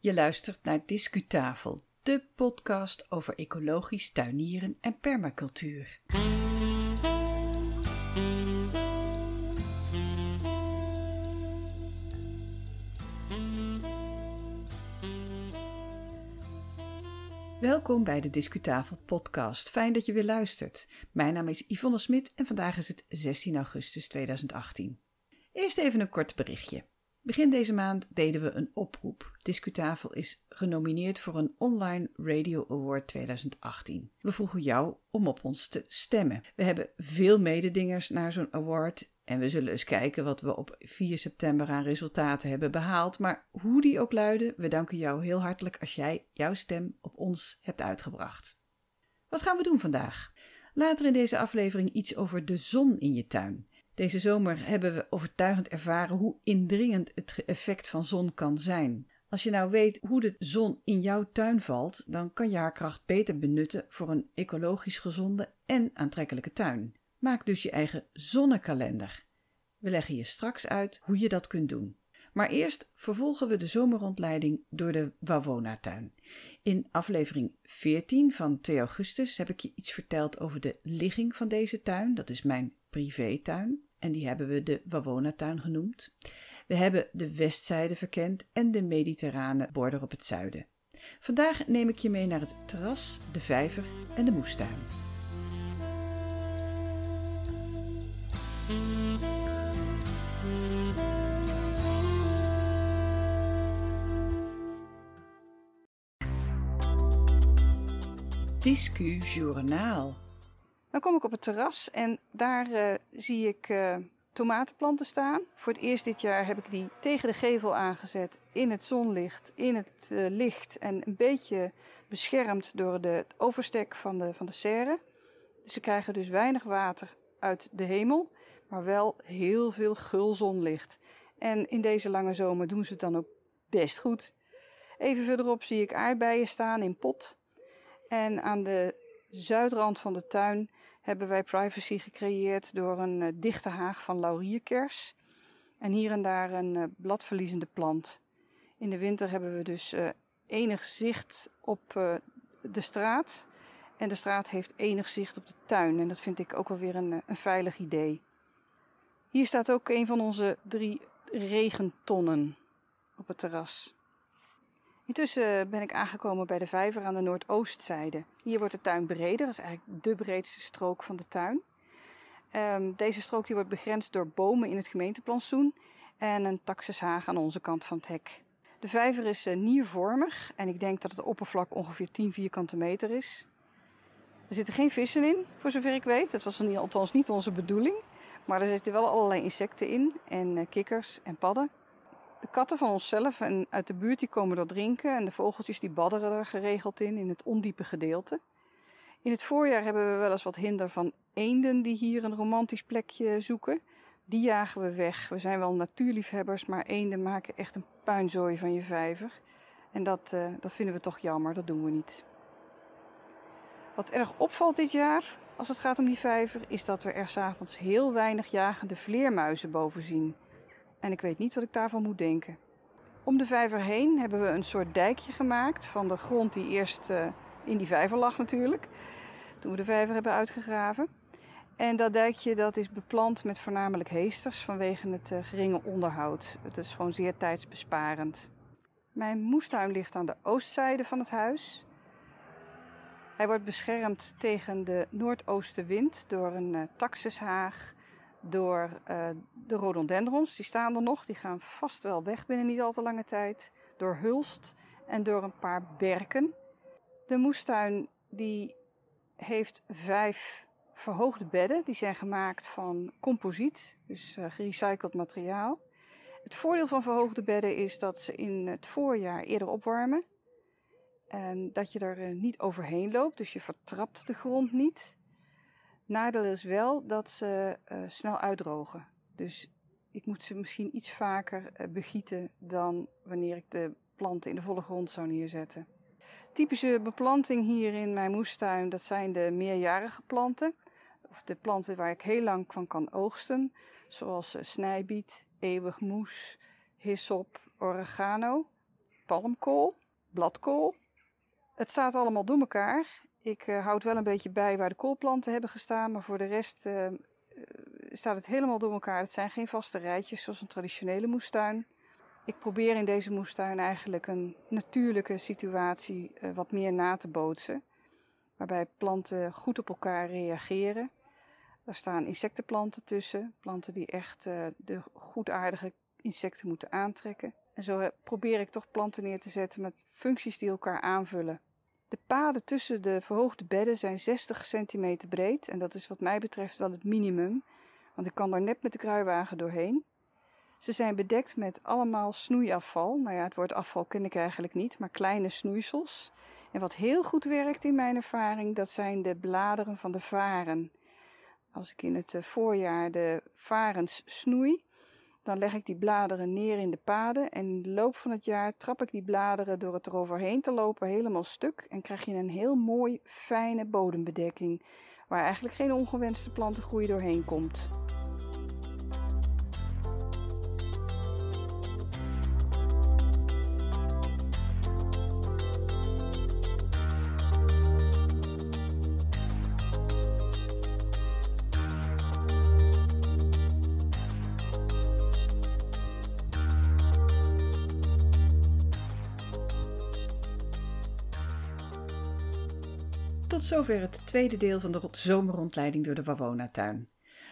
Je luistert naar Discutafel, de podcast over ecologisch tuinieren en permacultuur. Welkom bij de Discutafel podcast. Fijn dat je weer luistert. Mijn naam is Yvonne Smit en vandaag is het 16 augustus 2018. Eerst even een kort berichtje. Begin deze maand deden we een oproep. Discutafel is genomineerd voor een Online Radio Award 2018. We vroegen jou om op ons te stemmen. We hebben veel mededingers naar zo'n award en we zullen eens kijken wat we op 4 september aan resultaten hebben behaald. Maar hoe die ook luiden, we danken jou heel hartelijk als jij jouw stem op ons hebt uitgebracht. Wat gaan we doen vandaag? Later in deze aflevering iets over de zon in je tuin. Deze zomer hebben we overtuigend ervaren hoe indringend het effect van zon kan zijn. Als je nou weet hoe de zon in jouw tuin valt, dan kan je haar kracht beter benutten voor een ecologisch gezonde en aantrekkelijke tuin. Maak dus je eigen zonnekalender. We leggen je straks uit hoe je dat kunt doen. Maar eerst vervolgen we de zomerrondleiding door de Wawona-tuin. In aflevering 14 van 2 augustus heb ik je iets verteld over de ligging van deze tuin. Dat is mijn privétuin en die hebben we de Wawona-tuin genoemd. We hebben de westzijde verkend en de mediterrane border op het zuiden. Vandaag neem ik je mee naar het terras, de vijver en de moestuin. Discu Journaal. Dan kom ik op het terras en daar uh, zie ik uh, tomatenplanten staan. Voor het eerst dit jaar heb ik die tegen de gevel aangezet, in het zonlicht, in het uh, licht en een beetje beschermd door de overstek van de, van de serre. Dus ze krijgen dus weinig water uit de hemel, maar wel heel veel gul zonlicht. En in deze lange zomer doen ze het dan ook best goed. Even verderop zie ik aardbeien staan in pot. En aan de zuidrand van de tuin hebben wij privacy gecreëerd door een uh, dichte haag van laurierkers. En hier en daar een uh, bladverliezende plant. In de winter hebben we dus uh, enig zicht op de straat. En de straat heeft enig zicht op de tuin. En dat vind ik ook wel weer een, een veilig idee. Hier staat ook een van onze drie regentonnen op het terras. Intussen ben ik aangekomen bij de vijver aan de noordoostzijde. Hier wordt de tuin breder, dat is eigenlijk de breedste strook van de tuin. Um, deze strook die wordt begrensd door bomen in het gemeenteplantsoen en een taxushaag aan onze kant van het hek. De vijver is uh, niervormig en ik denk dat het oppervlak ongeveer 10 vierkante meter is. Er zitten geen vissen in, voor zover ik weet. Dat was althans niet onze bedoeling. Maar er zitten wel allerlei insecten in en uh, kikkers en padden. De katten van onszelf en uit de buurt die komen er drinken en de vogeltjes die badderen er geregeld in, in het ondiepe gedeelte. In het voorjaar hebben we wel eens wat hinder van eenden die hier een romantisch plekje zoeken. Die jagen we weg. We zijn wel natuurliefhebbers, maar eenden maken echt een puinzooi van je vijver. En dat, uh, dat vinden we toch jammer, dat doen we niet. Wat erg opvalt dit jaar, als het gaat om die vijver, is dat we er s'avonds heel weinig jagende vleermuizen boven zien en ik weet niet wat ik daarvan moet denken. Om de vijver heen hebben we een soort dijkje gemaakt van de grond die eerst uh, in die vijver lag natuurlijk. Toen we de vijver hebben uitgegraven. En dat dijkje dat is beplant met voornamelijk heesters vanwege het uh, geringe onderhoud. Het is gewoon zeer tijdsbesparend. Mijn moestuin ligt aan de oostzijde van het huis. Hij wordt beschermd tegen de noordoostenwind door een uh, taxushaag door uh, de rhododendrons. Die staan er nog, die gaan vast wel weg binnen niet al te lange tijd. Door hulst en door een paar berken. De moestuin die heeft vijf verhoogde bedden. Die zijn gemaakt van composiet, dus uh, gerecycled materiaal. Het voordeel van verhoogde bedden is dat ze in het voorjaar eerder opwarmen. En dat je er uh, niet overheen loopt, dus je vertrapt de grond niet. Nadeel is wel dat ze uh, snel uitdrogen. Dus ik moet ze misschien iets vaker uh, begieten dan wanneer ik de planten in de volle grond zou neerzetten. Typische beplanting hier in mijn moestuin, dat zijn de meerjarige planten. Of de planten waar ik heel lang van kan oogsten. Zoals uh, snijbiet, eeuwig moes, hyssop, oregano. palmkool, bladkool. Het staat allemaal door elkaar. Ik uh, houd wel een beetje bij waar de koolplanten hebben gestaan, maar voor de rest uh, staat het helemaal door elkaar. Het zijn geen vaste rijtjes zoals een traditionele moestuin. Ik probeer in deze moestuin eigenlijk een natuurlijke situatie wat meer na te bootsen, waarbij planten goed op elkaar reageren. Er staan insectenplanten tussen, planten die echt de goedaardige insecten moeten aantrekken. En zo probeer ik toch planten neer te zetten met functies die elkaar aanvullen. De paden tussen de verhoogde bedden zijn 60 centimeter breed en dat is wat mij betreft wel het minimum, want ik kan daar net met de kruiwagen doorheen. Ze zijn bedekt met allemaal snoeiafval. Nou ja, het woord afval ken ik eigenlijk niet, maar kleine snoeisels. En wat heel goed werkt in mijn ervaring, dat zijn de bladeren van de varen. Als ik in het eh, voorjaar de varens snoei, dan leg ik die bladeren neer in de paden en in de loop van het jaar trap ik die bladeren door het eroverheen te lopen helemaal stuk en krijg je een heel mooi fijne bodembedekking waar eigenlijk geen ongewenste plantengroei doorheen komt. Tot zover het tweede deel van de zomerrondleiding door de Wawona-tuin.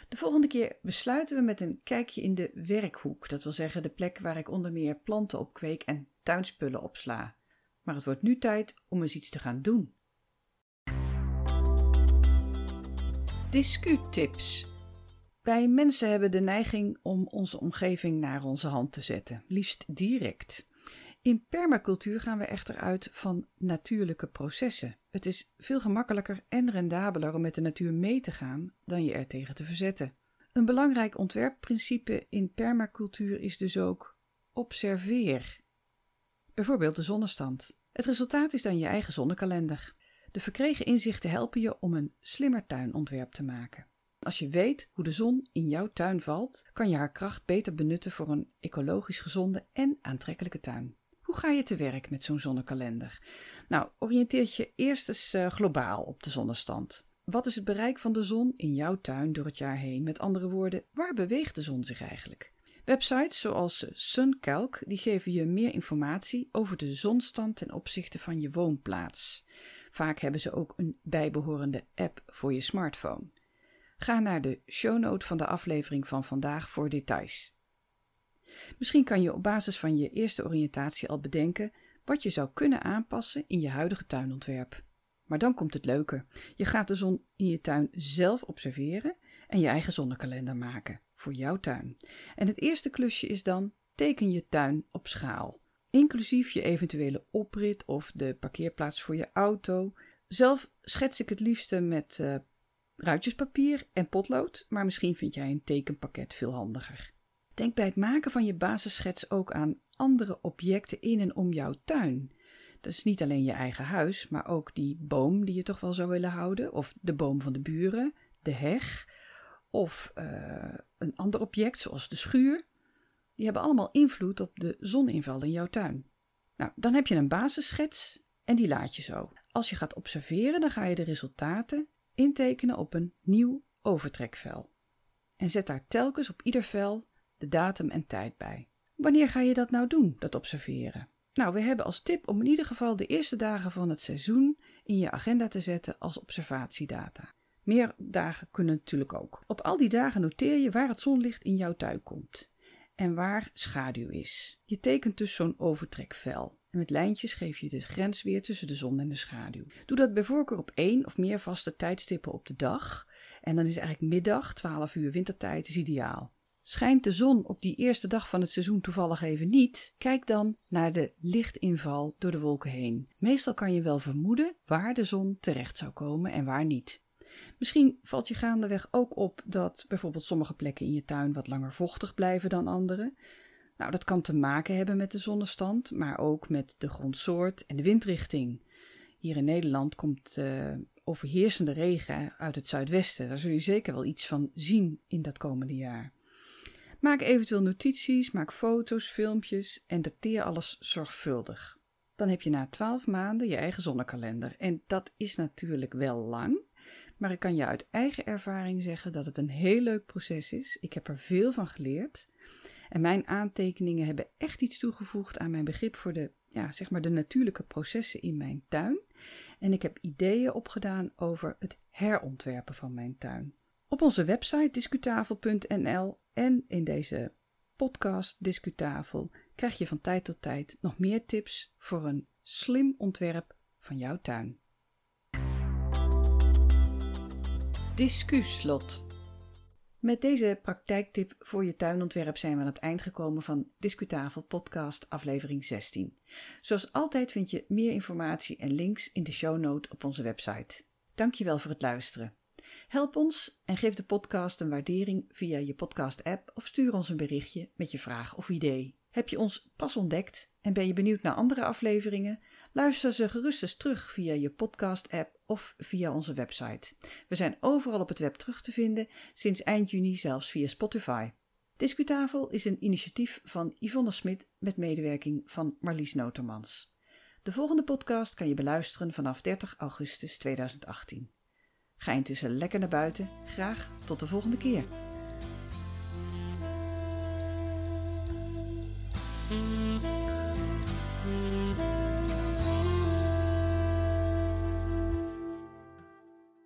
De volgende keer besluiten we met een kijkje in de werkhoek, dat wil zeggen de plek waar ik onder meer planten opkweek en tuinspullen opsla. Maar het wordt nu tijd om eens iets te gaan doen. Discutips. Wij mensen hebben de neiging om onze omgeving naar onze hand te zetten, liefst direct. In permacultuur gaan we echter uit van natuurlijke processen. Het is veel gemakkelijker en rendabeler om met de natuur mee te gaan dan je er tegen te verzetten. Een belangrijk ontwerpprincipe in permacultuur is dus ook observeer. Bijvoorbeeld de zonnestand. Het resultaat is dan je eigen zonnekalender. De verkregen inzichten helpen je om een slimmer tuinontwerp te maken. Als je weet hoe de zon in jouw tuin valt, kan je haar kracht beter benutten voor een ecologisch gezonde en aantrekkelijke tuin. Hoe ga je te werk met zo'n zonnekalender? Nou, oriënteer je eerst eens uh, globaal op de zonnestand. Wat is het bereik van de zon in jouw tuin door het jaar heen? Met andere woorden, waar beweegt de zon zich eigenlijk? Websites zoals SunCalc die geven je meer informatie over de zonstand ten opzichte van je woonplaats. Vaak hebben ze ook een bijbehorende app voor je smartphone. Ga naar de shownote van de aflevering van vandaag voor details. Misschien kan je op basis van je eerste oriëntatie al bedenken wat je zou kunnen aanpassen in je huidige tuinontwerp. Maar dan komt het leuke. Je gaat de zon in je tuin zelf observeren en je eigen zonnekalender maken voor jouw tuin. En het eerste klusje is dan teken je tuin op schaal. Inclusief je eventuele oprit of de parkeerplaats voor je auto. Zelf schets ik het liefste met uh, ruitjespapier en potlood, maar misschien vind jij een tekenpakket veel handiger. Denk bij het maken van je basisschets ook aan andere objecten in en om jouw tuin. Dat is niet alleen je eigen huis, maar ook die boom die je toch wel zou willen houden, of de boom van de buren, de heg, of uh, een ander object zoals de schuur. Die hebben allemaal invloed op de zoninval in jouw tuin. Nou, dan heb je een basisschets en die laat je zo. Als je gaat observeren, dan ga je de resultaten intekenen op een nieuw overtrekvel. En zet daar telkens op ieder vel de datum en tijd bij. Wanneer ga je dat nou doen, dat observeren? Nou, we hebben als tip om in ieder geval de eerste dagen van het seizoen in je agenda te zetten als observatiedata. Meer dagen kunnen natuurlijk ook. Op al die dagen noteer je waar het zonlicht in jouw tuin komt en waar schaduw is. Je tekent dus zo'n overtrekvel. En met lijntjes geef je de grens weer tussen de zon en de schaduw. Doe dat bij voorkeur op één of meer vaste tijdstippen op de dag. En dan is eigenlijk middag, 12 uur wintertijd, is ideaal. Schijnt de zon op die eerste dag van het seizoen toevallig even niet? Kijk dan naar de lichtinval door de wolken heen. Meestal kan je wel vermoeden waar de zon terecht zou komen en waar niet. Misschien valt je gaandeweg ook op dat bijvoorbeeld sommige plekken in je tuin wat langer vochtig blijven dan andere. Nou, dat kan te maken hebben met de zonnestand, maar ook met de grondsoort en de windrichting. Hier in Nederland komt uh, overheersende regen uit het zuidwesten. Daar zul je zeker wel iets van zien in dat komende jaar. Maak eventueel notities, maak foto's, filmpjes en dateer alles zorgvuldig. Dan heb je na 12 maanden je eigen zonnekalender. En dat is natuurlijk wel lang, maar ik kan je uit eigen ervaring zeggen dat het een heel leuk proces is. Ik heb er veel van geleerd. En mijn aantekeningen hebben echt iets toegevoegd aan mijn begrip voor de, ja, zeg maar de natuurlijke processen in mijn tuin. En ik heb ideeën opgedaan over het herontwerpen van mijn tuin. Op onze website discutafel.nl en in deze podcast Discutafel krijg je van tijd tot tijd nog meer tips voor een slim ontwerp van jouw tuin. Discuslot. Met deze praktijktip voor je tuinontwerp zijn we aan het eind gekomen van Discutafel podcast aflevering 16. Zoals altijd vind je meer informatie en links in de shownote op onze website. Dankjewel voor het luisteren. Help ons en geef de podcast een waardering via je podcast-app of stuur ons een berichtje met je vraag of idee. Heb je ons pas ontdekt en ben je benieuwd naar andere afleveringen? Luister ze gerust eens terug via je podcast-app of via onze website. We zijn overal op het web terug te vinden, sinds eind juni zelfs via Spotify. Discutafel is een initiatief van Yvonne Smit met medewerking van Marlies Notermans. De volgende podcast kan je beluisteren vanaf 30 augustus 2018. Ga intussen lekker naar buiten. Graag tot de volgende keer.